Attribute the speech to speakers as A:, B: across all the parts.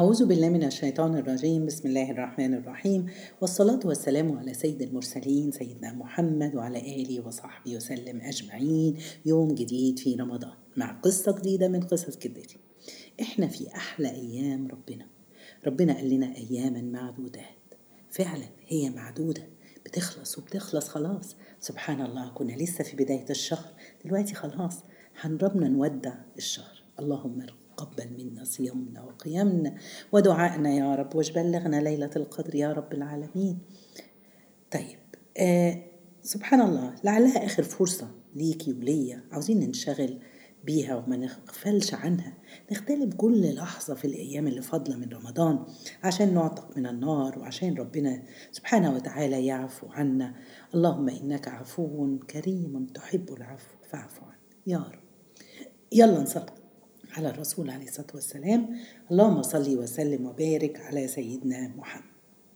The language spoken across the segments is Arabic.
A: أعوذ بالله من الشيطان الرجيم. بسم الله الرحمن الرحيم. والصلاة والسلام على سيد المرسلين سيدنا محمد وعلى آله وصحبه وسلم أجمعين. يوم جديد في رمضان مع قصة جديدة من قصص جدتي إحنا في أحلى أيام ربنا. ربنا قال لنا أياما معدودات. فعلا هي معدودة. بتخلص وبتخلص خلاص. سبحان الله كنا لسه في بداية الشهر. دلوقتي خلاص. هنربنا نودع الشهر. اللهم تقبل منا صيامنا وقيامنا ودعائنا يا رب واجبلغنا ليلة القدر يا رب العالمين. طيب آه سبحان الله لعلها آخر فرصة ليكي وليا. عاوزين ننشغل بيها وما نغفلش عنها. نغتنم كل لحظة في الأيام اللي فاضلة من رمضان عشان نعتق من النار وعشان ربنا سبحانه وتعالى يعفو عنا. اللهم إنك عفو كريم تحب العفو فاعف عنا يا رب. يلا نصلي على الرسول عليه الصلاة والسلام. اللهم صل وسلم وبارك على سيدنا محمد.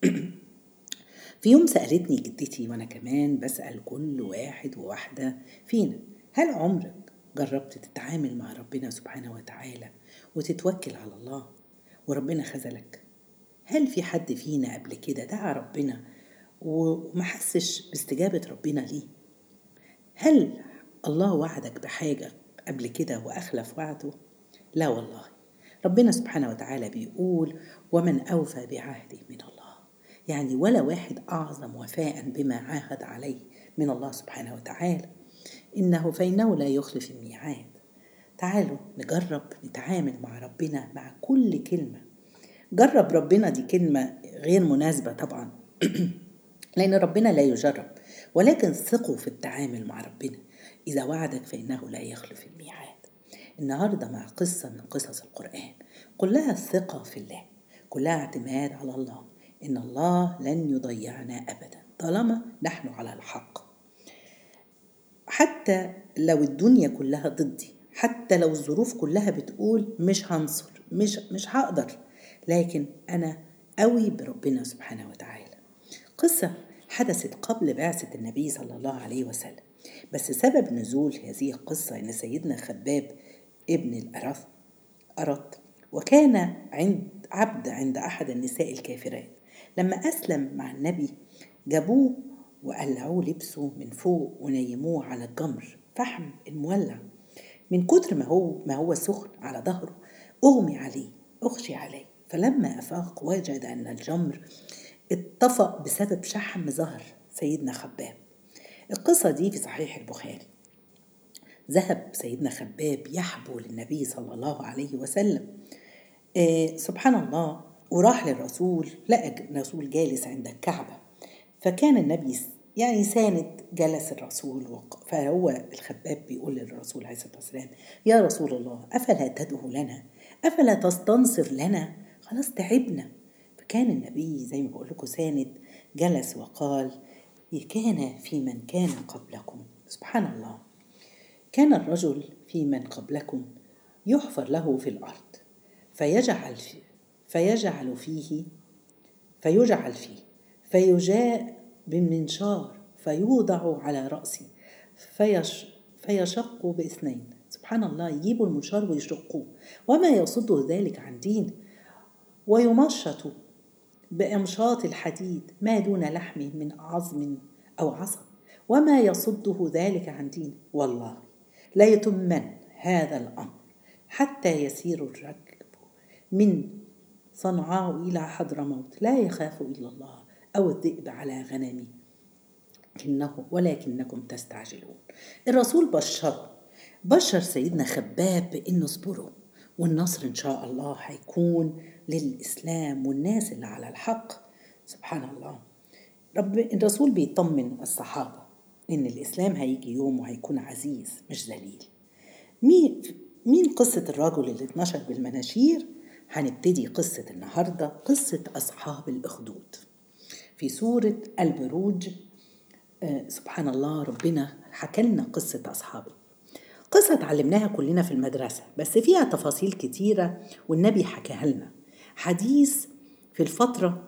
A: في يوم سألتني جدتي وأنا كمان بسأل كل واحد وواحدة فينا هل عمرك جربت تتعامل مع ربنا سبحانه وتعالى وتتوكل على الله وربنا خذلك؟ هل في حد فينا قبل كده دعا ربنا وما حسش باستجابة ربنا ليه؟ هل الله وعدك بحاجة قبل كده وأخلف وعده لا والله. ربنا سبحانه وتعالى بيقول ومن أوفى بعهده من الله. يعني ولا واحد أعظم وفاء بما عاهد عليه من الله سبحانه وتعالى. إنه فإنه لا يخلف الميعاد. تعالوا نجرب نتعامل مع ربنا مع كل كلمة. جرب ربنا دي كلمة غير مناسبة طبعا. لأن ربنا لا يجرب. ولكن ثقوا في التعامل مع ربنا. إذا وعدك فإنه لا يخلف الميعاد. النهارده مع قصة من قصص القرآن. كلها الثقة في الله. كلها اعتماد على الله. إن الله لن يضيعنا أبدا. طالما نحن على الحق. حتى لو الدنيا كلها ضدي. حتى لو الظروف كلها بتقول مش هنصر. مش مش هقدر. لكن أنا قوي بربنا سبحانه وتعالى. قصة حدثت قبل بعثة النبي صلى الله عليه وسلم. بس سبب نزول هذه القصة إن سيدنا خباب ابن الأرث أرط وكان عند عبد عند أحد النساء الكافرات لما أسلم مع النبي جابوه وقلعوه لبسه من فوق ونيموه على الجمر. فحم المولع. من كتر ما هو ما هو سخن على ظهره أغمي عليه أغشي عليه. فلما أفاق وجد أن الجمر اتطفأ بسبب شحم ظهر سيدنا خباب. القصة دي في صحيح البخاري. ذهب سيدنا خباب يحبو للنبي صلى الله عليه وسلم. آه سبحان الله. وراح للرسول لقى الرسول جالس عند الكعبة. فكان النبي يعني ساند جلس الرسول فهو الخباب بيقول للرسول عليه الصلاة والسلام يا رسول الله أفلا تدعو لنا؟ أفلا تستنصر لنا؟ خلاص تعبنا. فكان النبي زي ما بقول لكم ساند جلس وقال كان في من كان قبلكم. سبحان الله. كان الرجل في من قبلكم يحفر له في الأرض فيجعل فيه فيجعل فيه فيجعل فيه فيجاء بالمنشار فيوضع على رأسه فيش فيشق باثنين. سبحان الله يجيبوا المنشار ويشقوه وما يصده ذلك عن دين ويمشط بإمشاط الحديد ما دون لحمه من عظم أو عصب وما يصده ذلك عن دين. والله. لا يتمن هذا الأمر حتى يسير الركب من صنعاء إلى حضرموت. لا يخاف إلا الله أو الذئب على غنمه إنه ولكنكم تستعجلون. الرسول بشر بشر سيدنا خباب بأنه اصبروا والنصر إن شاء الله هيكون للإسلام والناس اللي على الحق. سبحان الله. رب الرسول بيطمن الصحابة. إن الإسلام هيجي يوم وهيكون عزيز مش ذليل. مين مين قصة الرجل اللي اتنشر بالمناشير؟ هنبتدي قصة النهاردة قصة أصحاب الأخدود. في سورة البروج آه سبحان الله ربنا حكى لنا قصة أصحاب قصة اتعلمناها كلنا في المدرسة بس فيها تفاصيل كتيرة والنبي حكاها لنا. حديث في الفترة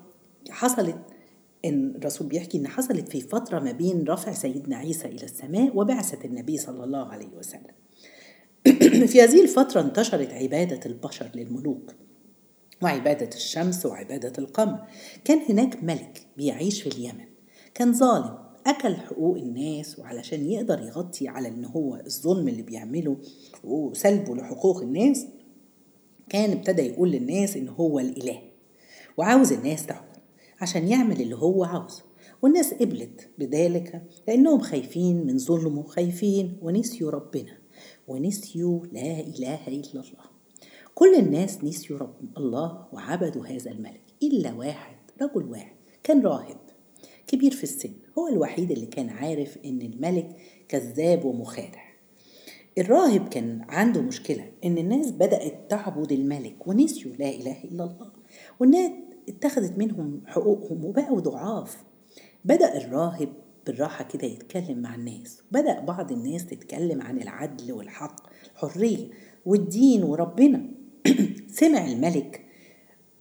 A: حصلت إن الرسول بيحكي إن حصلت في فترة ما بين رفع سيدنا عيسى إلى السماء وبعثة النبي صلى الله عليه وسلم. في هذه الفترة انتشرت عبادة البشر للملوك وعبادة الشمس وعبادة القمر. كان هناك ملك بيعيش في اليمن. كان ظالم أكل حقوق الناس وعلشان يقدر يغطي على إن هو الظلم اللي بيعمله وسلبه لحقوق الناس كان ابتدى يقول للناس إن هو الإله وعاوز الناس تعبد عشان يعمل اللي هو عاوزه. والناس قبلت بذلك لأنهم خايفين من ظلمه خايفين ونسيوا ربنا ونسيوا لا إله إلا الله. كل الناس نسيوا رب الله وعبدوا هذا الملك إلا واحد رجل واحد كان راهب كبير في السن. هو الوحيد اللي كان عارف إن الملك كذاب ومخادع. الراهب كان عنده مشكلة إن الناس بدأت تعبد الملك ونسيوا لا إله إلا الله. والناس اتخذت منهم حقوقهم وبقوا ضعاف. بدأ الراهب بالراحة كده يتكلم مع الناس بدأ بعض الناس تتكلم عن العدل والحق الحرية والدين وربنا. سمع الملك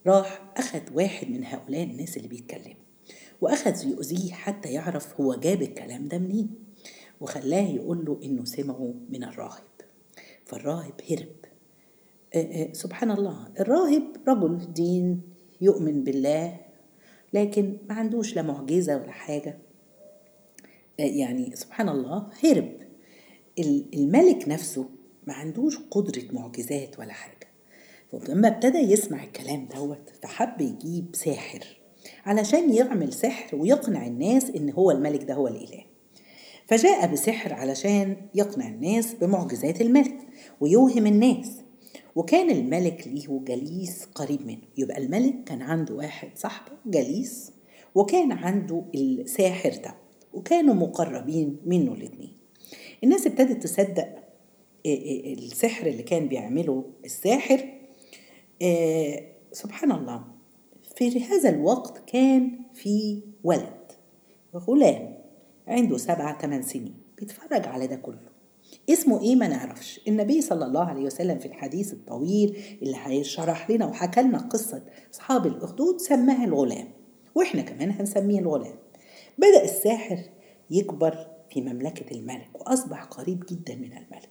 A: راح أخذ واحد من هؤلاء الناس اللي بيتكلموا وأخذ يؤذيه حتى يعرف هو جاب الكلام ده منين وخلاه يقول له إنه سمعه من الراهب. فالراهب هرب. سبحان الله الراهب رجل دين يؤمن بالله لكن ما عندوش لا معجزة ولا حاجة. آه، يعني سبحان الله هرب. الملك نفسه ما عندوش قدرة معجزات ولا حاجة. لما ابتدى يسمع الكلام دوت فحب يجيب ساحر علشان يعمل سحر ويقنع الناس إن هو الملك ده هو الإله. فجاء بسحر علشان يقنع الناس بمعجزات الملك ويوهم الناس. وكان الملك ليه جليس قريب منه. يبقى الملك كان عنده واحد صاحبه جليس وكان عنده الساحر ده وكانوا مقربين منه الاثنين الناس ابتدت تصدق آه، آه، السحر اللي كان بيعمله الساحر آه، سبحان الله في هذا الوقت كان في ولد غلام عنده سبعة ثمان سنين بيتفرج على ده كله. اسمه إيه؟ ما نعرفش. النبي صلى الله عليه وسلم في الحديث الطويل اللي هيشرح لنا وحكى لنا قصة أصحاب الأخدود سماها الغلام وإحنا كمان هنسميه الغلام. بدأ الساحر يكبر في مملكة الملك وأصبح قريب جدا من الملك.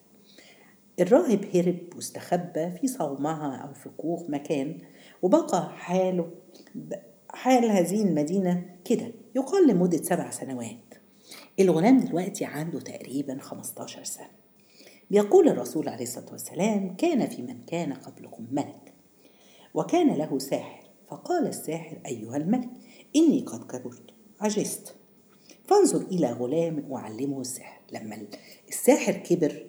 A: الراهب هرب واستخبى في صومعة أو في كوخ مكان وبقى حاله حال هذه المدينة كده يقال لمدة سبع سنوات. الغلام دلوقتي عنده تقريبا 15 سنة. بيقول الرسول عليه الصلاة والسلام كان في من كان قبلكم ملك وكان له ساحر. فقال الساحر أيها الملك إني قد كبرت عجزت. فانظر إلى غلام أعلمه السحر. لما الساحر كبر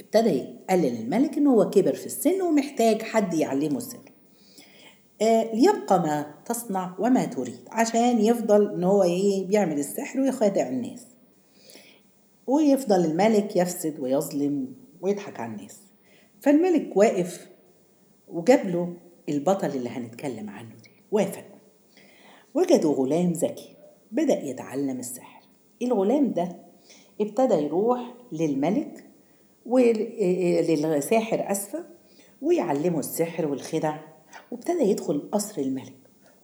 A: ابتدى يقلل الملك إن هو كبر في السن ومحتاج حد يعلمه السر آه، ليبقى ما تصنع وما تريد عشان يفضل إن هو إيه بيعمل السحر ويخادع الناس. ويفضل الملك يفسد ويظلم ويضحك على الناس. فالملك واقف وجاب له البطل اللي هنتكلم عنه دي وافق. وجدوا غلام ذكي بدأ يتعلم السحر. الغلام ده ابتدى يروح للملك وللساحر أسفة ويعلمه السحر والخدع وابتدى يدخل قصر الملك.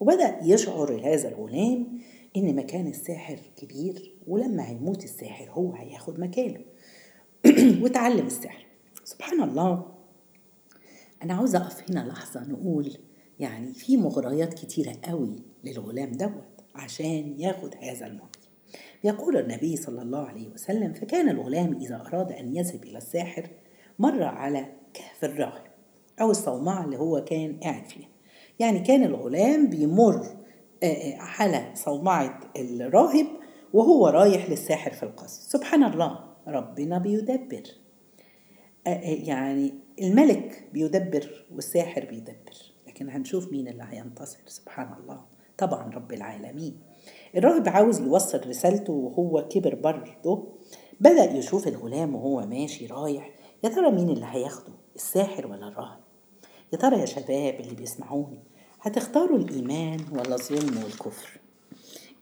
A: وبدأ يشعر هذا الغلام إن مكان الساحر كبير ولما هيموت الساحر هو هياخد مكانه. وتعلم السحر. سبحان الله. أنا عاوزة أقف هنا لحظة نقول يعني في مغريات كتيرة قوي للغلام دوت عشان ياخد هذا الموت يقول النبي صلى الله عليه وسلم فكان الغلام إذا أراد أن يذهب إلى الساحر مر على كهف الراهب أو الصومعة اللي هو كان قاعد فيها. يعني كان الغلام بيمر على صومعة الراهب وهو رايح للساحر في القصر. سبحان الله ربنا بيدبر. يعني الملك بيدبر والساحر بيدبر لكن هنشوف مين اللي هينتصر. سبحان الله. طبعا رب العالمين. الراهب عاوز يوصل رسالته وهو كبر برضه. بدأ يشوف الغلام وهو ماشي رايح. يا ترى مين اللي هياخده الساحر ولا الراهب؟ يا ترى يا شباب اللي بيسمعوني هتختاروا الإيمان ولا الظلم والكفر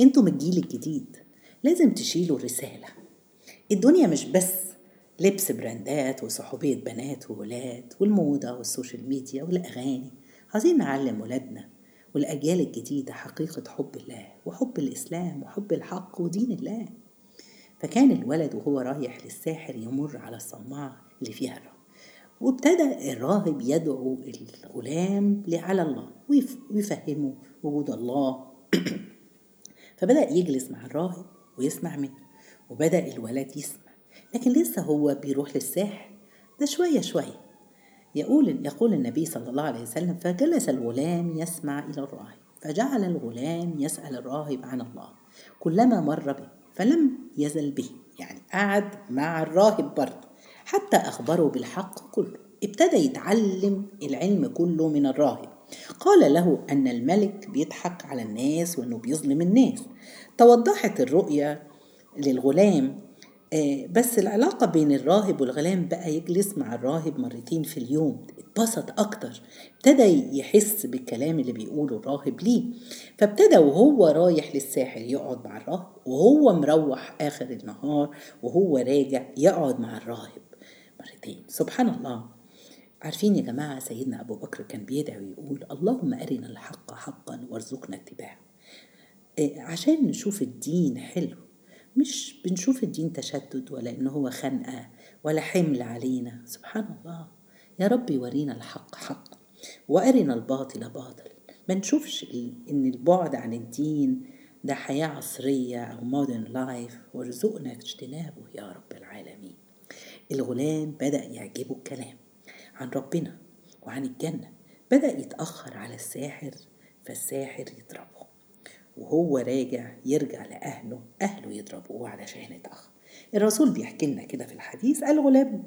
A: أنتم الجيل الجديد لازم تشيلوا رسالة الدنيا مش بس لبس brand ات وصحوبية بنات وولاد والموضة وال social media والأغاني. عايزين نعلم ولادنا والأجيال الجديدة حقيقة حب الله وحب الإسلام وحب الحق ودين الله. فكان الولد وهو رايح للساحر يمر على الصومعة اللي فيها الرب وابتدى الراهب يدعو الغلام على الله ويفهمه وجود الله. فبدأ يجلس مع الراهب ويسمع منه وبدأ الولد يسمع. لكن لسه هو بيروح للساحر. ده شوية شوية. يقول يقول النبي صلى الله عليه وسلم فجلس الغلام يسمع إلى الراهب فجعل الغلام يسأل الراهب عن الله. كلما مر به فلم يزل به يعني قعد مع الراهب برضه. حتى أخبره بالحق كله. ابتدى يتعلم العلم كله من الراهب. قال له أن الملك بيضحك على الناس وأنه بيظلم الناس. توضحت الرؤية للغلام آه، بس العلاقة بين الراهب والغلام بقى يجلس مع الراهب مرتين في اليوم. اتبسط أكتر. ابتدى يحس بالكلام اللي بيقوله الراهب ليه. فابتدى وهو رايح للساحل يقعد مع الراهب وهو مروح آخر النهار وهو راجع يقعد مع الراهب. مرتين سبحان الله. عارفين يا جماعة سيدنا أبو بكر كان بيدعي ويقول اللهم أرنا الحق حقا وارزقنا اتباعه. آه، عشان نشوف الدين حلو. مش بنشوف الدين تشدد ولا إن هو خنقة ولا حمل علينا. سبحان الله. يا رب يورينا الحق حق وأرنا الباطل باطل. ما نشوفش إن البعد عن الدين ده حياة عصرية أو مودرن لايف وارزقنا اجتنابه يا رب العالمين. الغلام بدأ يعجبه الكلام عن ربنا وعن الجنة. بدأ يتأخر على الساحر فالساحر يضربه. وهو راجع يرجع لأهله أهله يضربوه علشان اتأخر الرسول بيحكي لنا كده في الحديث الغلام.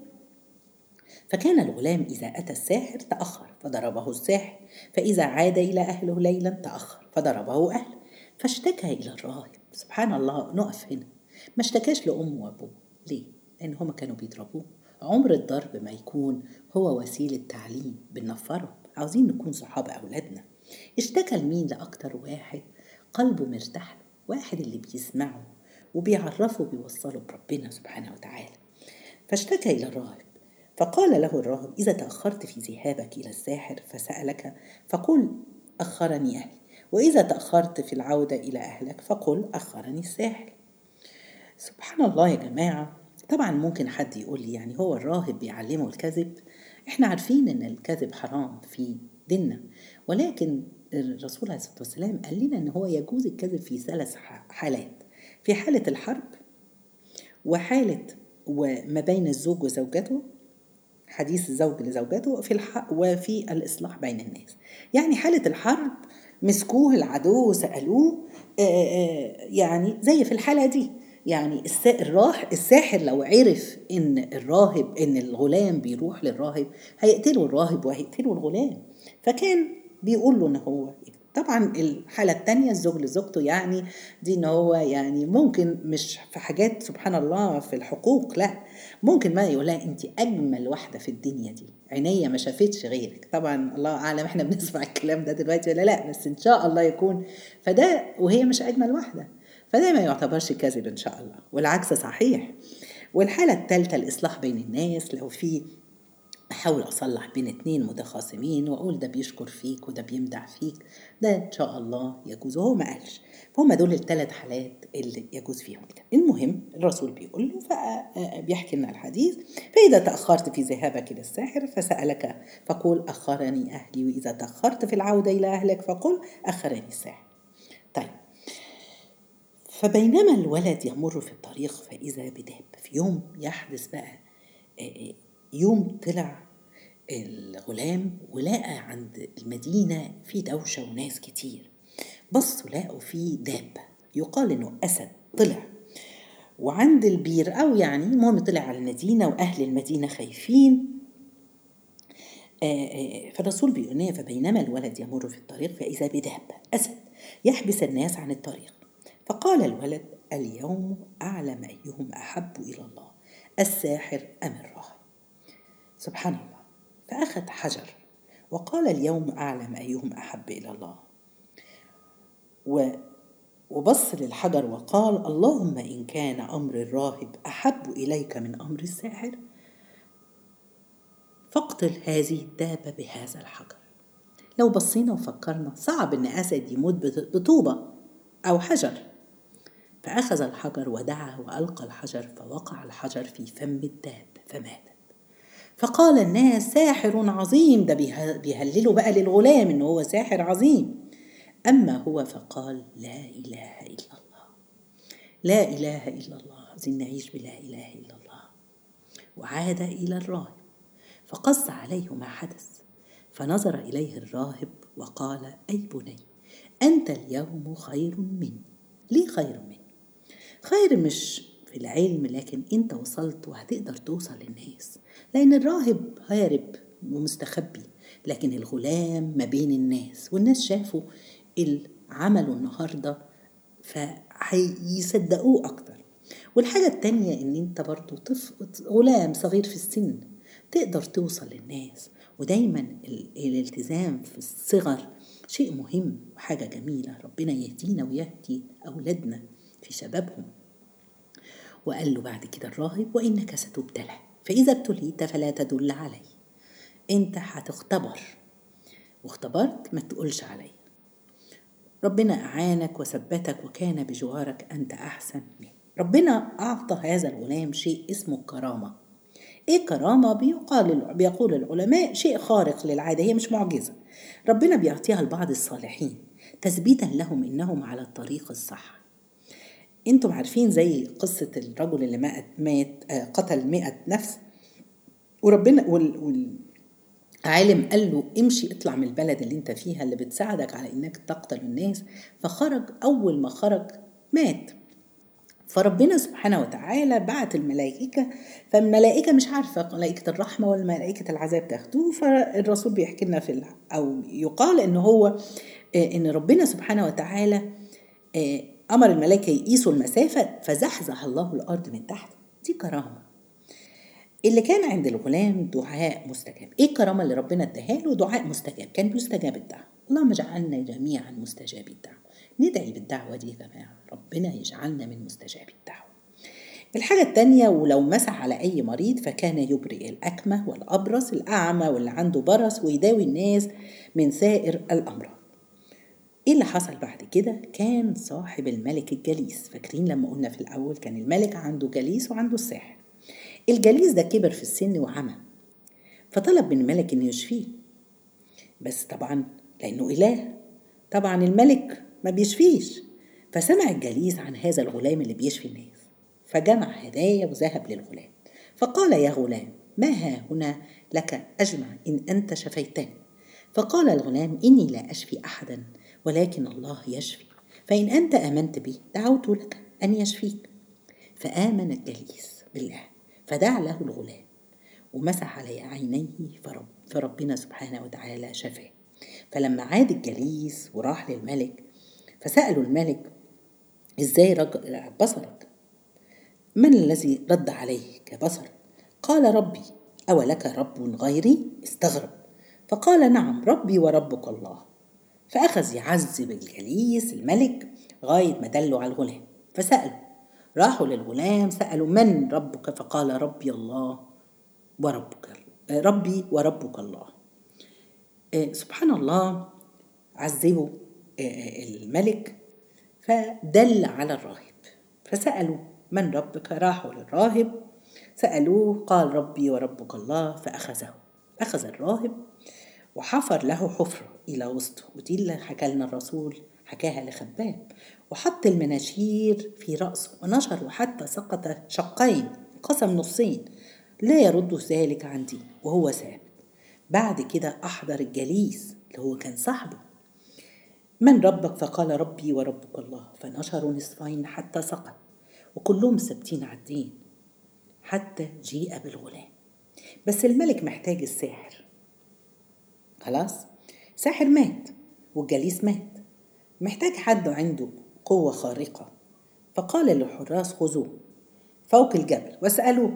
A: فكان الغلام إذا أتى الساحر تأخر فضربه الساحر. فإذا عاد إلى أهله ليلا تأخر فضربه أهله. فاشتكى إلى الراهب. سبحان الله نقف هنا. ما اشتكاش لأمه وأبوه. ليه؟ لأن هما كانوا بيضربوه. عمر الضرب ما يكون هو وسيلة تعليم بنفره عاوزين نكون صحاب أولادنا. اشتكى لمين لأكتر واحد؟ قلبه مرتاح له. واحد اللي بيسمعه وبيعرفه بيوصله بربنا سبحانه وتعالى. فاشتكى إلى الراهب. فقال له الراهب إذا تأخرت في ذهابك إلى الساحر فسألك فقل أخرني أهلي. وإذا تأخرت في العودة إلى أهلك فقل أخرني الساحر. سبحان الله يا جماعة طبعا ممكن حد يقول لي يعني هو الراهب بيعلمه الكذب. إحنا عارفين إن الكذب حرام في ديننا. ولكن الرسول عليه الصلاة والسلام قال لنا إن هو يجوز الكذب في ثلاث حالات. في حالة الحرب وحالة وما بين الزوج وزوجته حديث الزوج لزوجته في الحق وفي الإصلاح بين الناس. يعني حالة الحرب مسكوه العدو وسألوه يعني زي في الحالة دي. يعني الراح الساحر لو عرف إن الراهب إن الغلام بيروح للراهب هيقتله الراهب وهيقتله الغلام. فكان بيقول له إن هو طبعا الحالة التانية الزوج لزوجته يعني دي إن هو يعني ممكن مش في حاجات سبحان الله في الحقوق لا. ممكن ما يقول لها انت أجمل واحدة في الدنيا دي. عينيا ما شافتش غيرك. طبعا الله أعلم إحنا بنسمع الكلام ده دلوقتي ولا لا بس إن شاء الله يكون. فده وهي مش أجمل واحدة. فده ما يعتبرش كذب إن شاء الله والعكس صحيح. والحالة الثالثة الإصلاح بين الناس لو في أحاول أصلح بين اتنين متخاصمين وأقول ده بيشكر فيك وده بيمدح فيك ده إن شاء الله يجوز وهو ما قالش. فهم دول الثلاث حالات اللي يجوز فيهم كده. المهم الرسول بيقول له فبيحكي لنا الحديث فإذا تأخرت في ذهابك إلى الساحر فسألك فقول أخرني أهلي وإذا تأخرت في العودة إلى أهلك فقل أخرني الساحر. طيب فبينما الولد يمر في الطريق فإذا بداب في يوم يحدث بقى يوم طلع الغلام ولقى عند المدينة في دوشة وناس كتير. بصوا لقوا في دابة يقال إنه أسد طلع. وعند البير أو يعني المهم طلع على المدينة وأهل المدينة خايفين. فالرسول بيقول فبينما الولد يمر في الطريق فإذا بدابة أسد. يحبس الناس عن الطريق. فقال الولد اليوم أعلم أيهم أحب إلى الله الساحر أم الراهب سبحان الله فأخذ حجر وقال اليوم أعلم أيهم أحب إلى الله. و وبص للحجر وقال اللهم إن كان أمر الراهب أحب إليك من أمر الساحر. فاقتل هذه الدابة بهذا الحجر. لو بصينا وفكرنا صعب إن أسد يموت بطوبة أو حجر. فأخذ الحجر ودعا وألقى الحجر فوقع الحجر في فم الدابة فماتت فقال الناس ساحر عظيم ده بيهللوا بقى للغلام إن هو ساحر عظيم. أما هو فقال لا إله إلا الله. لا إله إلا الله. عايزين نعيش بلا إله إلا الله. وعاد إلى الراهب. فقص عليه ما حدث. فنظر إليه الراهب وقال أي بني أنت اليوم خير مني. ليه خير مني؟ خير مش في العلم لكن انت وصلت وهتقدر توصل للناس. لأن الراهب هارب ومستخبي لكن الغلام ما بين الناس. والناس شافوا اللي عمله النهارده فهيصدقوه أكتر. والحاجة التانية إن أنت برضو طفل غلام صغير في السن تقدر توصل للناس. ودايما الالتزام في الصغر شيء مهم وحاجة جميلة. ربنا يهدينا ويهدي أولادنا. في شبابهم. وقال له بعد كده الراهب وإنك ستبتلى فإذا ابتليت فلا تدل علي. أنت هتختبر. واختبرت ما تقولش علي. ربنا أعانك وثبتك وكان بجوارك أنت أحسن منه ربنا أعطى هذا الغلام شيء اسمه الكرامة إيه كرامة؟ بيقال بيقول العلماء شيء خارق للعادة هي مش معجزة. ربنا بيعطيها لبعض الصالحين. تثبيتا لهم إنهم على الطريق الصح. أنتم عارفين زي قصة الرجل اللي مات, مات آه، قتل مئة نفس. وربنا والعالم قال له امشي اطلع من البلد اللي انت فيها اللي بتساعدك على انك تقتل الناس. فخرج أول ما خرج مات. فربنا سبحانه وتعالى بعت الملائكة فالملائكة مش عارفة ملائكة الرحمة ولا ملائكة العذاب تاخدوه فالرسول بيحكي لنا في أو يقال إن هو آه، إن ربنا سبحانه وتعالى آه، أمر الملائكة يقيسوا المسافة فزحزح الله الأرض من تحت. دي كرامة. اللي كان عند الغلام دعاء مستجاب. إيه الكرامة اللي ربنا اداها له؟ دعاء مستجاب. كان بيستجاب الدعوة. اللهم اجعلنا جميعا مستجاب الدعوة. ندعي بالدعوة دي يا جماعة. ربنا يجعلنا من مستجاب الدعوة. الحاجة التانية ولو مسح على أي مريض فكان يبرئ الأكمة والأبرص الأعمى واللي عنده برص ويداوي الناس من سائر الأمراض. إيه اللي حصل بعد كده؟ كان صاحب الملك الجليس. فاكرين لما قلنا في الأول كان الملك عنده جليس وعنده الساحر. الجليس ده كبر في السن وعمى فطلب من الملك إنه يشفيه. بس طبعا لأنه إله. طبعا الملك ما بيشفيش. فسمع الجليس عن هذا الغلام اللي بيشفي الناس. فجمع هدايا وذهب للغلام. فقال يا غلام ما ها هنا لك أجمع إن أنت شفيتان فقال الغلام إني لا أشفي أحدا. ولكن الله يشفي. فإن أنت آمنت به دعوت لك أن يشفيك. فآمن الجليس بالله فدعا له الغلام ومسح على عينيه فرب فربنا سبحانه وتعالى شفاه. فلما عاد الجليس وراح للملك فسألوا الملك إزاي رجع بصرك؟ من الذي رد عليك بصرك قال ربي أولك رب غيري؟ استغرب. فقال نعم ربي وربك الله. فأخذ يعذب الجليس الملك غاية ما دلوا على الغلام فسألوا راحوا للغلام سألوا من ربك؟ فقال ربي الله وربك ربي وربك الله. آه، سبحان الله عذبوا آه، الملك فدل على الراهب. فسألوا من ربك؟ راحوا للراهب سألوه قال ربي وربك الله. فأخذه. أخذ الراهب وحفر له حفرة إلى وسطه. ودي اللي حكى لنا الرسول حكاها لخباب. وحط المناشير في رأسه ونشر حتى سقط شقين قسم نصين. لا يرد ذلك عن دين وهو ثابت بعد كده أحضر الجليس اللي هو كان صاحبه. من ربك؟ فقال ربي وربك الله. فنشروا نصفين حتى سقط وكلهم ثابتين على الدين حتى جيء بالغلام. بس الملك محتاج الساحر خلاص؟ ساحر مات والجليس مات. محتاج حد عنده قوة خارقة. فقال للحراس خذوه. فوق الجبل واسألوه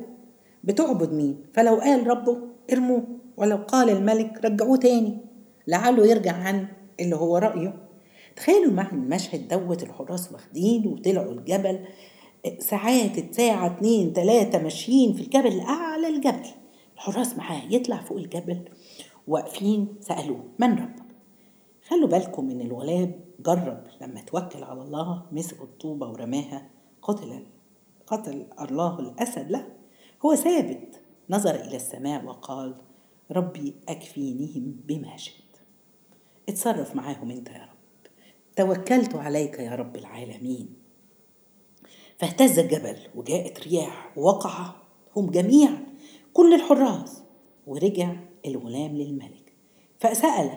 A: بتعبد مين؟ فلو قال ربه ارموه ولو قال الملك رجعوه تاني. لعله يرجع عن اللي هو رأيه. تخيلوا مع المشهد دوت الحراس واخدين وطلعوا الجبل ساعات ساعة اتنين تلاتة ماشيين في الجبل أعلى الجبل. الحراس معاه يطلع فوق الجبل. واقفين سألوه من ربك؟ خلوا بالكم إن الغلاب جرب لما توكل على الله مسك الطوبة ورماها قتل قتل الله الأسد. لا هو ثابت نظر إلى السماء وقال ربي أكفينيهم بما شئت. اتصرف معاهم أنت يا رب. توكلت عليك يا رب العالمين. فاهتز الجبل وجاءت رياح ووقع هم جميعا كل الحراس ورجع الغلام للملك. فسأل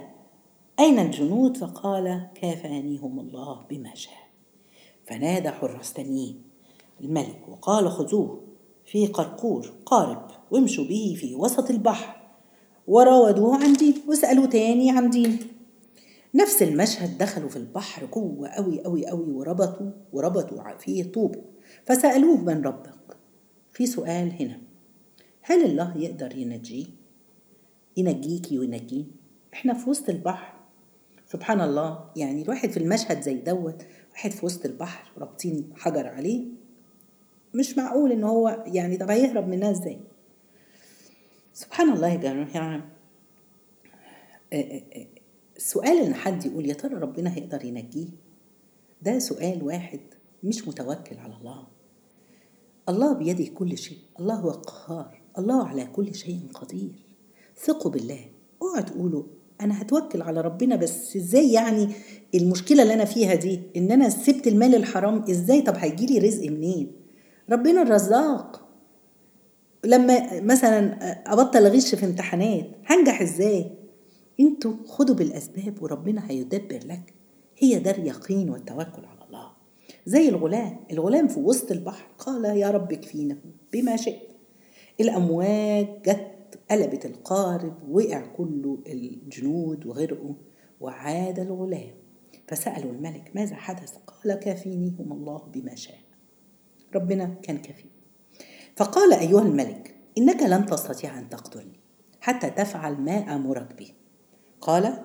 A: أين الجنود؟ فقال كافانيهم الله بما شاء؟ فنادى حراس تانيين الملك وقال خذوه في قرقور قارب وامشوا به في وسط البحر. وراودوه عن دين وسألوا تاني عن دين. نفس المشهد دخلوا في البحر جوه قوي قوي قوي وربطوا وربطوا فيه طوب. فسألوه من ربك. في سؤال هنا. هل الله يقدر ينجيه؟ ينجيكي وينجيه إحنا في وسط البحر. سبحان الله. يعني الواحد في المشهد زي دوت واحد في وسط البحر رابطين حجر عليه مش معقول إن هو يعني طب هيهرب منها إزاي؟ سبحان الله يا جماعة. السؤال إن حد يقول يا ترى ربنا هيقدر ينجيه؟ ده سؤال واحد مش متوكل على الله. الله بيده كل شيء. الله هو القهار. الله على كل شيء قدير. ثقوا بالله. اوعوا تقولوا أنا هتوكل على ربنا بس إزاي يعني المشكلة اللي أنا فيها دي؟ إن أنا سبت المال الحرام إزاي؟ طب هيجيلي رزق منين؟ ربنا الرزاق. لما مثلا أبطل أغش في امتحانات هنجح إزاي؟ أنتوا خدوا بالأسباب وربنا هيدبر لك. هي ده اليقين والتوكل على الله. زي الغلام. الغلام في وسط البحر قال يا رب اكفينا بما شئت. الامواج جت قلبت القارب وقع كل الجنود وغرقوا وعاد الغلام. فسألوا الملك ماذا حدث؟ قال كافينيهم الله بما شاء. ربنا كان كفي. فقال أيها الملك إنك لن تستطيع أن تقتلني حتى تفعل ما أمرك به. قال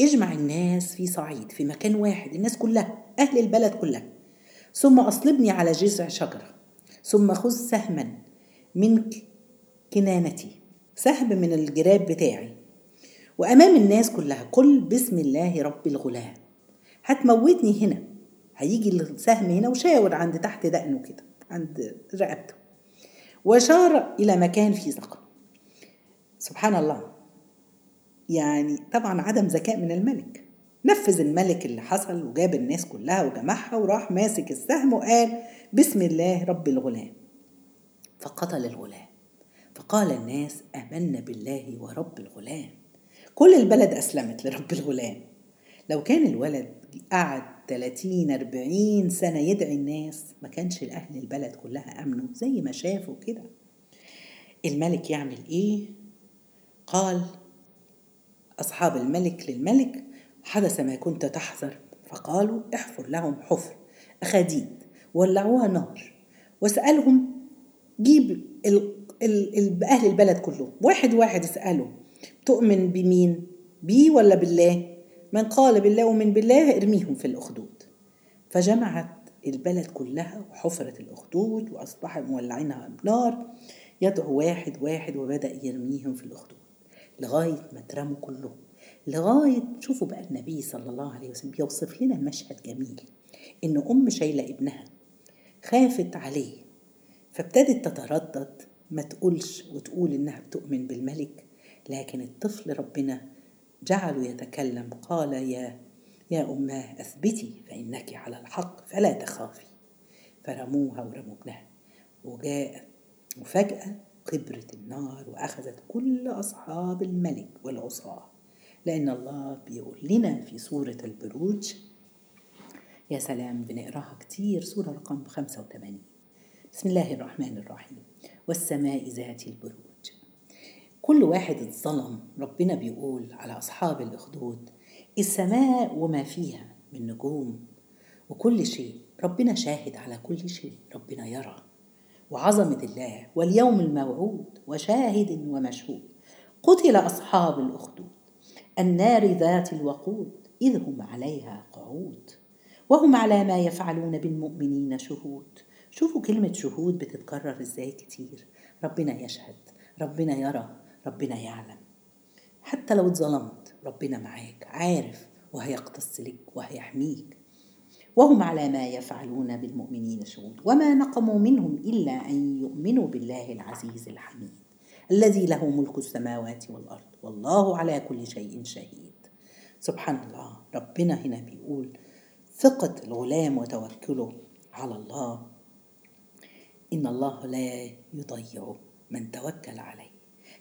A: اجمع الناس في صعيد في مكان واحد الناس كلها أهل البلد كلها. ثم أصلبني على جذع شجرة ثم خذ سهما من كنانتي. سهم من الجراب بتاعي. وأمام الناس كلها قل بسم الله رب الغلام. هتموتني هنا. هيجي السهم هنا وشاور عند تحت دقنه كده عند رقبته. وشار إلى مكان فيه زقر. سبحان الله. يعني طبعا عدم ذكاء من الملك. نفذ الملك اللي حصل وجاب الناس كلها وجمعها وراح ماسك السهم وقال بسم الله رب الغلام. فقتل الغلام. فقال الناس آمنا بالله ورب الغلام. كل البلد أسلمت لرب الغلام. لو كان الولد قعد 30 40 سنة يدعي الناس ما كانش أهل البلد كلها أمنوا زي ما شافوا كده. الملك يعمل إيه؟ قال أصحاب الملك للملك حدث ما كنت تحذر. فقالوا احفر لهم حفر أخاديد ولعوها نار. واسألهم جيب أهل البلد كلهم واحد واحد اسأله تؤمن بمين؟ بي ولا بالله؟ من قال بالله ومن بالله ارميهم في الأخدود. فجمعت البلد كلها وحفرت الأخدود وأصبحوا مولعينها بنار. يدعو واحد واحد وبدأ يرميهم في الأخدود لغاية ما اترموا كلهم. لغاية شوفوا بقى النبي صلى الله عليه وسلم بيوصف لنا المشهد جميل. إن أم شايلة ابنها خافت عليه فابتدت تتردد ما تقولش وتقول إنها بتؤمن بالملك لكن الطفل ربنا جعله يتكلم قال يا يا أماه أثبتي فإنك على الحق فلا تخافي. فرموها ورموا ابنها. وجاءت وفجأة كبرت النار وأخذت كل أصحاب الملك والعصاة. لأن الله بيقول لنا في سورة البروج يا سلام بنقراها كتير سورة رقم 85 بسم الله الرحمن الرحيم. والسماء ذات البروج. كل واحد اتظلم ربنا بيقول على أصحاب الأخدود السماء وما فيها من نجوم. وكل شيء ربنا شاهد على كل شيء ربنا يرى. وعظمة الله واليوم الموعود وشاهد ومشهود. قتل أصحاب الأخدود. النار ذات الوقود إذ هم عليها قعود. وهم على ما يفعلون بالمؤمنين شهود. شوفوا كلمة شهود بتتكرر إزاي كتير. ربنا يشهد ربنا يرى ربنا يعلم. حتى لو اتظلمت ربنا معاك عارف وهيقتص لك وهيحميك. وهم على ما يفعلون بالمؤمنين شهود وما نقموا منهم إلا أن يؤمنوا بالله العزيز الحميد الذي له ملك السماوات والأرض. والله على كل شيء شهيد. سبحان الله ربنا هنا بيقول ثقة الغلام وتوكله على الله إن الله لا يضيع من توكل عليه.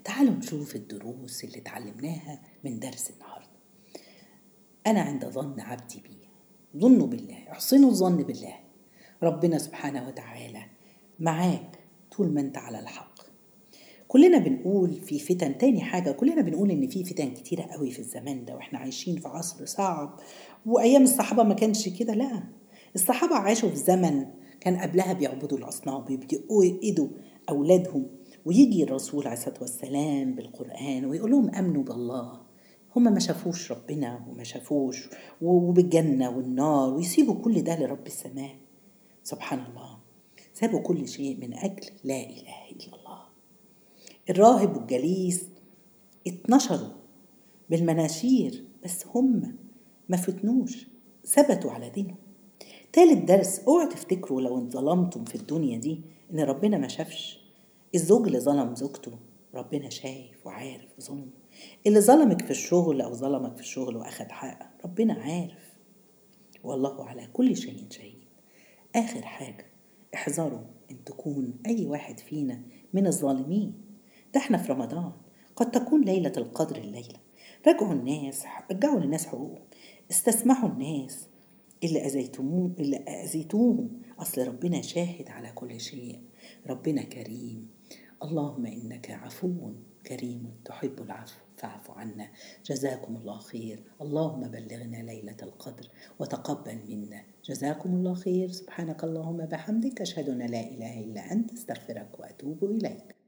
A: تعالوا نشوف الدروس اللي اتعلمناها من درس النهارده. أنا عند ظن عبدي بي ظنوا بالله احسنوا الظن بالله. ربنا سبحانه وتعالى معاك طول ما أنت على الحق. كلنا بنقول في فتن تاني حاجة كلنا بنقول إن في فتن كتيرة قوي في الزمان ده وإحنا عايشين في عصر صعب وأيام الصحابة ما كانش كده لا. الصحابة عاشوا في زمن كان قبلها بيعبدوا الأصنام بيبدأوا إيدوا أولادهم ويجي الرسول عليه الصلاة والسلام بالقرآن ويقول لهم أمنوا بالله. هما ما شافوش ربنا وما شافوش وبالجنة والنار ويسيبوا كل ده لرب السماء. سبحان الله. سابوا كل شيء من أجل لا إله إلا الله. الراهب والجليس اتنشروا بالمناشير بس هم ما فتنوش ثبتوا على دينهم. تالت درس اوعوا تفتكروا لو انظلمتم في الدنيا دي إن ربنا ما شافش. الزوج اللي ظلم زوجته ربنا شايف وعارف ظلمه. اللي ظلمك في الشغل أو ظلمك في الشغل وأخد حقك ربنا عارف. والله على كل شيء شهيد. آخر حاجة احذروا إن تكون أي واحد فينا من الظالمين. ده إحنا في رمضان قد تكون ليلة القدر الليلة. راجعوا الناس رجعوا للناس حقوقهم. استسمحوا الناس اللي أذيتموه اللي أذيتوهم أصل ربنا شاهد على كل شيء. ربنا كريم. اللهم إنك عفو كريم تحب العفو فاعف عنا. جزاكم الله خير. اللهم بلغنا ليلة القدر وتقبل منا. جزاكم الله خير. سبحانك اللهم بحمدك. أشهد أن لا إله إلا أنت. أستغفرك وأتوب إليك.